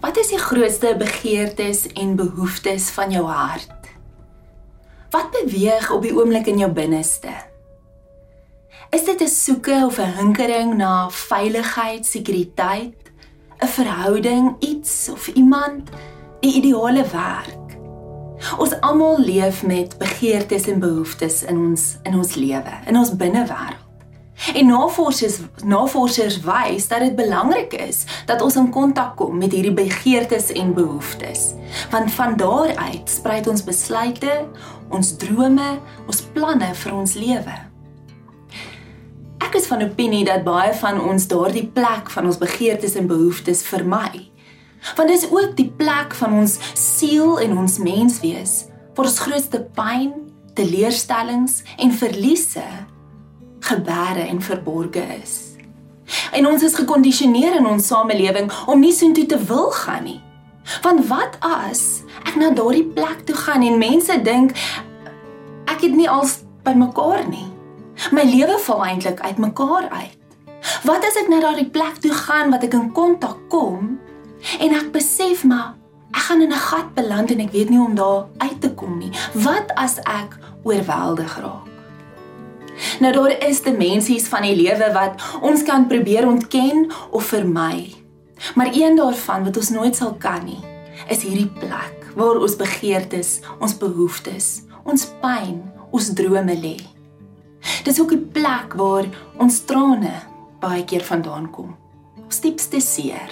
Wat is die grootste begeertes en behoeftes van jou hart? Wat beweeg op die oomblik in jou binneste? Is dit 'n soeke of 'n hinkering na veiligheid, sekuriteit, 'n verhouding, iets of iemand, 'n ideale werk? Ons almal leef met begeertes en behoeftes in ons in ons lewe, in ons binnewêreld. En navorsers navorsers wys dat dit belangrik is dat ons in kontak kom met hierdie begeertes en behoeftes. Want van daar uit spruit ons besluite, ons drome, ons planne vir ons lewe. Ek is van opinie dat baie van ons daardie plek van ons begeertes en behoeftes vermy. Want dit is ook die plek van ons siel en ons menswees waar ons grootste pyn, teleurstellings en verliese gebare en verborge is. En ons is gekondisioneer in ons samelewing om nie soontoe te wil gaan nie. Want wat as ek na daardie plek toe gaan en mense dink ek het nie als bymekaar nie. My lewe val eintlik uitmekaar uit. Wat as ek na daardie plek toe gaan wat ek in kontak kom en ek besef maar ek gaan in 'n gat beland en ek weet nie om daar uit te kom nie. Wat as ek oorweldig raak? Nou daar is dimensies van die lewe wat ons kan probeer ontken of vermy. Maar een daarvan wat ons nooit sal kan nie, is hierdie plek waar ons begeertes, ons behoeftes, ons pyn, ons drome lê. Dis ook 'n plek waar ons trane baie keer vandaan kom. Ons diepste seer.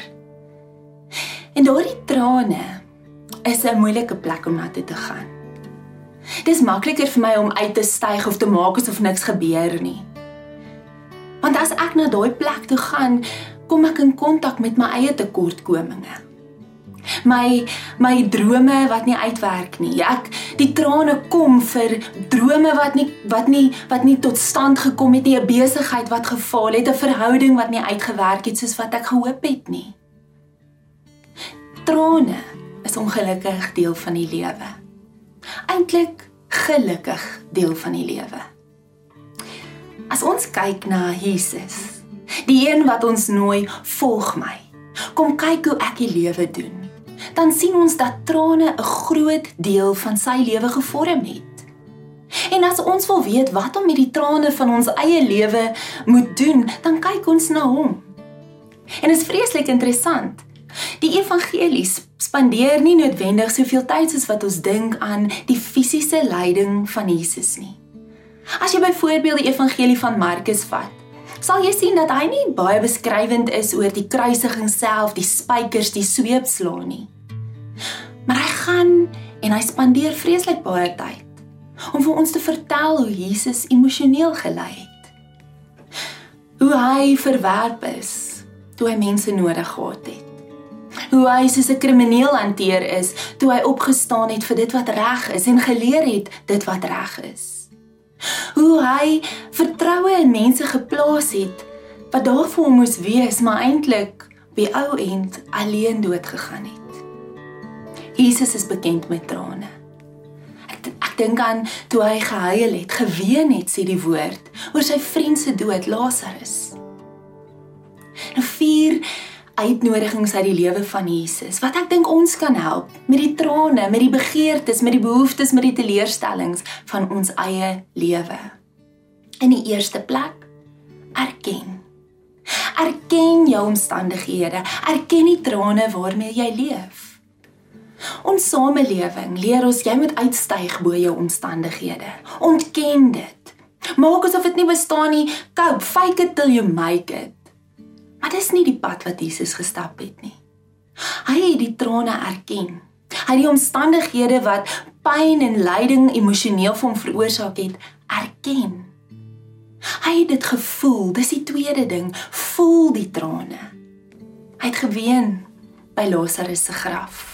En daardie trane is 'n moeilike plek om na toe te gaan. Dis makliker vir my om uit te styg of te maak asof niks gebeur nie. Want as ek na daai plek toe gaan, kom ek in kontak met my eie tekortkominge. My my drome wat nie uitwerk nie. Ek die trane kom vir drome wat nie wat nie wat nie tot stand gekom het nie, 'n besigheid wat gefaal het, 'n verhouding wat nie uitgewerk het soos wat ek gehoop het nie. Trane is ongelukkig deel van die lewe eintlik gelukkig deel van die lewe. As ons kyk na Jesus, die een wat ons nooi, volg my. Kom kyk hoe ek die lewe doen. Dan sien ons dat trane 'n groot deel van sy lewe gevorm het. En as ons wil weet wat om met die trane van ons eie lewe moet doen, dan kyk ons na hom. En dit is vreeslik interessant. Die evangelies spandeer nie noodwendig soveel tyd soos wat ons dink aan die fisiese lyding van Jesus nie. As jy byvoorbeeld die evangelie van Markus vat, sal jy sien dat hy nie baie beskrywend is oor die kruisiging self, die spykers, die sweepslaan nie. Maar hy gaan en hy spandeer vreeslik baie tyd om vir ons te vertel hoe Jesus emosioneel gelei het. Hoe hy verwerp is toe hy mense nodig gehad het hoe hy soos 'n krimineel hanteer is toe hy opgestaan het vir dit wat reg is en geleer het dit wat reg is. Hoe hy vertroue in mense geplaas het wat daarvoor moes wees, maar eintlik by ou end alleen dood gegaan het. Jesus is bekend met trane. Ek ek dink aan toe hy gehuil het, geween het, sê die woord, oor sy vriend se dood, Lazarus. Nou vier uitnodigings uit die lewe van Jesus wat ek dink ons kan help met die trane, met die begeertes, met die behoeftes, met die teleurstellings van ons eie lewe. In die eerste plek, erken. Erken jou omstandighede, erken die trane waarmee jy leef. Ons samelewing leer ons jy moet uitstyg bo jou omstandighede. Ontken dit. Maak asof dit nie bestaan nie. Cope, fake it till you make it. Maar dis nie die pad wat Jesus gestap het nie. Hy het die trane erken. Hy het die omstandighede wat pyn en lyding emosioneel vir hom veroorsaak het, erken. Hy het dit gevoel. Dis die tweede ding, voel die trane. Hy het geween by Lazarus se graf.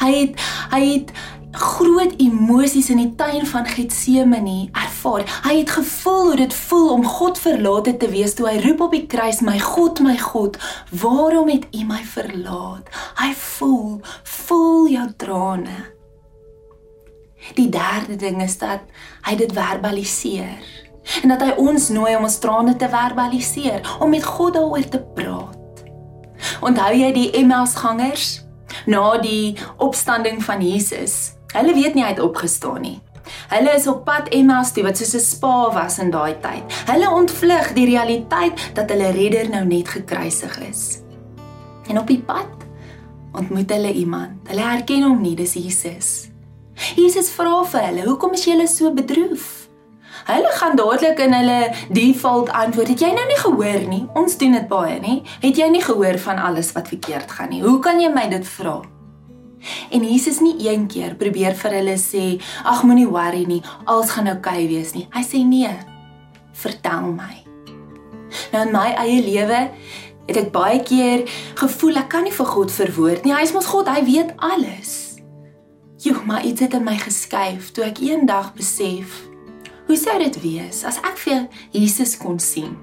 Hy het hy het groot emosies in die tuin van Getsemane ervaar. Hy het gevoel hoe dit voel om God verlate te wees toe hy roep op die kruis: "My God, my God, waarom het U my verlaat?" Hy voel, voel jou trane. Die derde ding is dat hy dit verbaliseer. En dat hy ons nooi om ons trane te verbaliseer, om met God daaroor te praat. Onthou jy die Emmausgangers na die opstanding van Jesus? Hulle weet nie hy het opgestaan nie. Hulle is op pad Emmaus toe wat soos 'n spa was in daai tyd. Hulle ontvlug die realiteit dat hulle redder nou net gekruisig is. En op die pad ontmoet hulle iemand. Hulle herken hom nie, dis Jesus. Jesus vra vir hulle: "Hoekom is julle so bedroef?" Hulle gaan dadelik in hulle default antwoord: "Het jy nou nie gehoor nie? Ons doen dit baie, nie? Het jy nie gehoor van alles wat verkeerd gaan nie? Hoe kan jy my dit vra?" En Jesus nie een keer probeer vir hulle sê, "Ag moenie worry nie, alles gaan oukei okay wees nie." Hy sê, "Nee. Vertel my." Nou in my eie lewe het ek baie keer gevoel ek kan nie vir God verwoord nie. Hy is mos God, hy weet alles. Joe, maar iets het in my geskuif toe ek eendag besef, hoe sou dit wees as ek vir Jesus kon sien?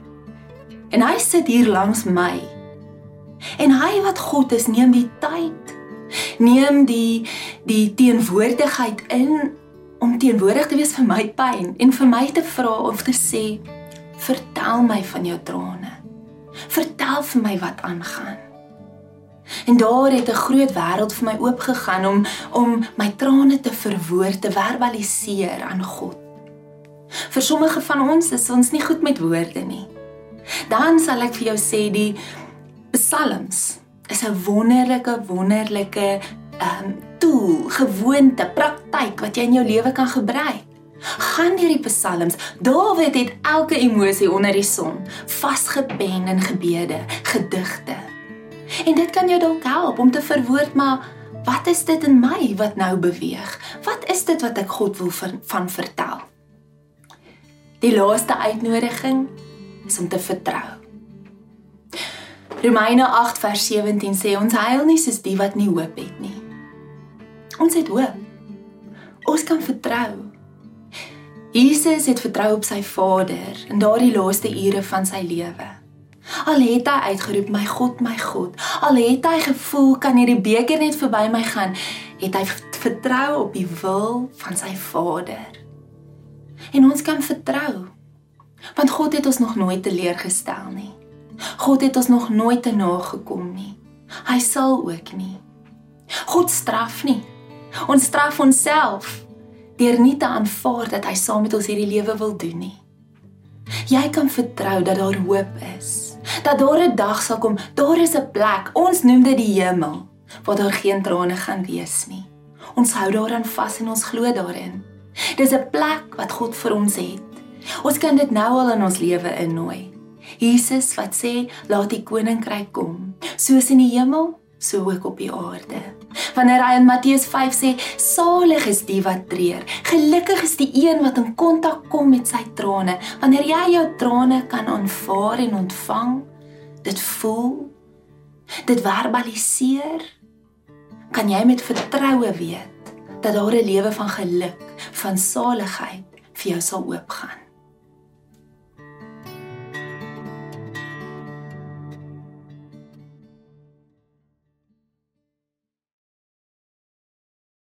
En hy sit hier langs my. En hy wat God is, neem die tyd neem die die teenwoordigheid in om teenwoordig te wees vir my pyn en vir my te vra of te sê vertel my van jou trane. Vertel vir my wat aangaan. En daar het 'n groot wêreld vir my oopgegaan om om my trane te verwoord, te verbaliseer aan God. Vir sommige van ons is ons nie goed met woorde nie. Dan sal ek vir jou sê die psalms is 'n wonderlike wonderlike ehm um, tool, gewoonte, praktyk wat jy in jou lewe kan gebruik. Gaan deur die psalms. Dawid het elke emosie onder die son vasgepen in gebede, gedigte. En dit kan jou dalk help om te verwoord maar wat is dit in my wat nou beweeg? Wat is dit wat ek God wil van, van vertel? Die laaste uitnodiging is om te vertrou. Romeine 8 vers 17 sê ons heil nie soos die wat nie hoop het nie. Ons het hoop. Ons kan vertrou. Jesus het vertrou op sy Vader in daardie laaste ure van sy lewe. Al het hy uitgeroep, "My God, my God." Al het hy gevoel kan hierdie beker net verby my gaan, het hy vertrou op die wil van sy Vader. En ons kan vertrou. Want God het ons nog nooit teleurgestel nie. God het ons nog nooit te nagekom nie. Hy sal ook nie. God straf nie. Ons straf onsself deur nie te aanvaar dat hy saam met ons hierdie lewe wil doen nie. Jy kan vertrou dat daar hoop is. Dat daar 'n dag sal kom, daar is 'n plek, ons noem dit die hemel, waar daar geen trane gaan wees nie. Ons hou daaraan vas en ons glo daarin. Dis 'n plek wat God vir ons het. Ons kan dit nou al in ons lewe innooi. Jesus wat sê laat die koninkryk kom, soos in die hemel, so ook op die aarde. Wanneer hy in Matteus 5 sê salig is die wat treur, gelukkig is die een wat in kontak kom met sy trane, wanneer jy jou trane kan aanvaar en ontvang, dit voel, dit verbaliseer, kan jy met vertroue weet dat daar 'n lewe van geluk, van saligheid vir jou sal oopgaan.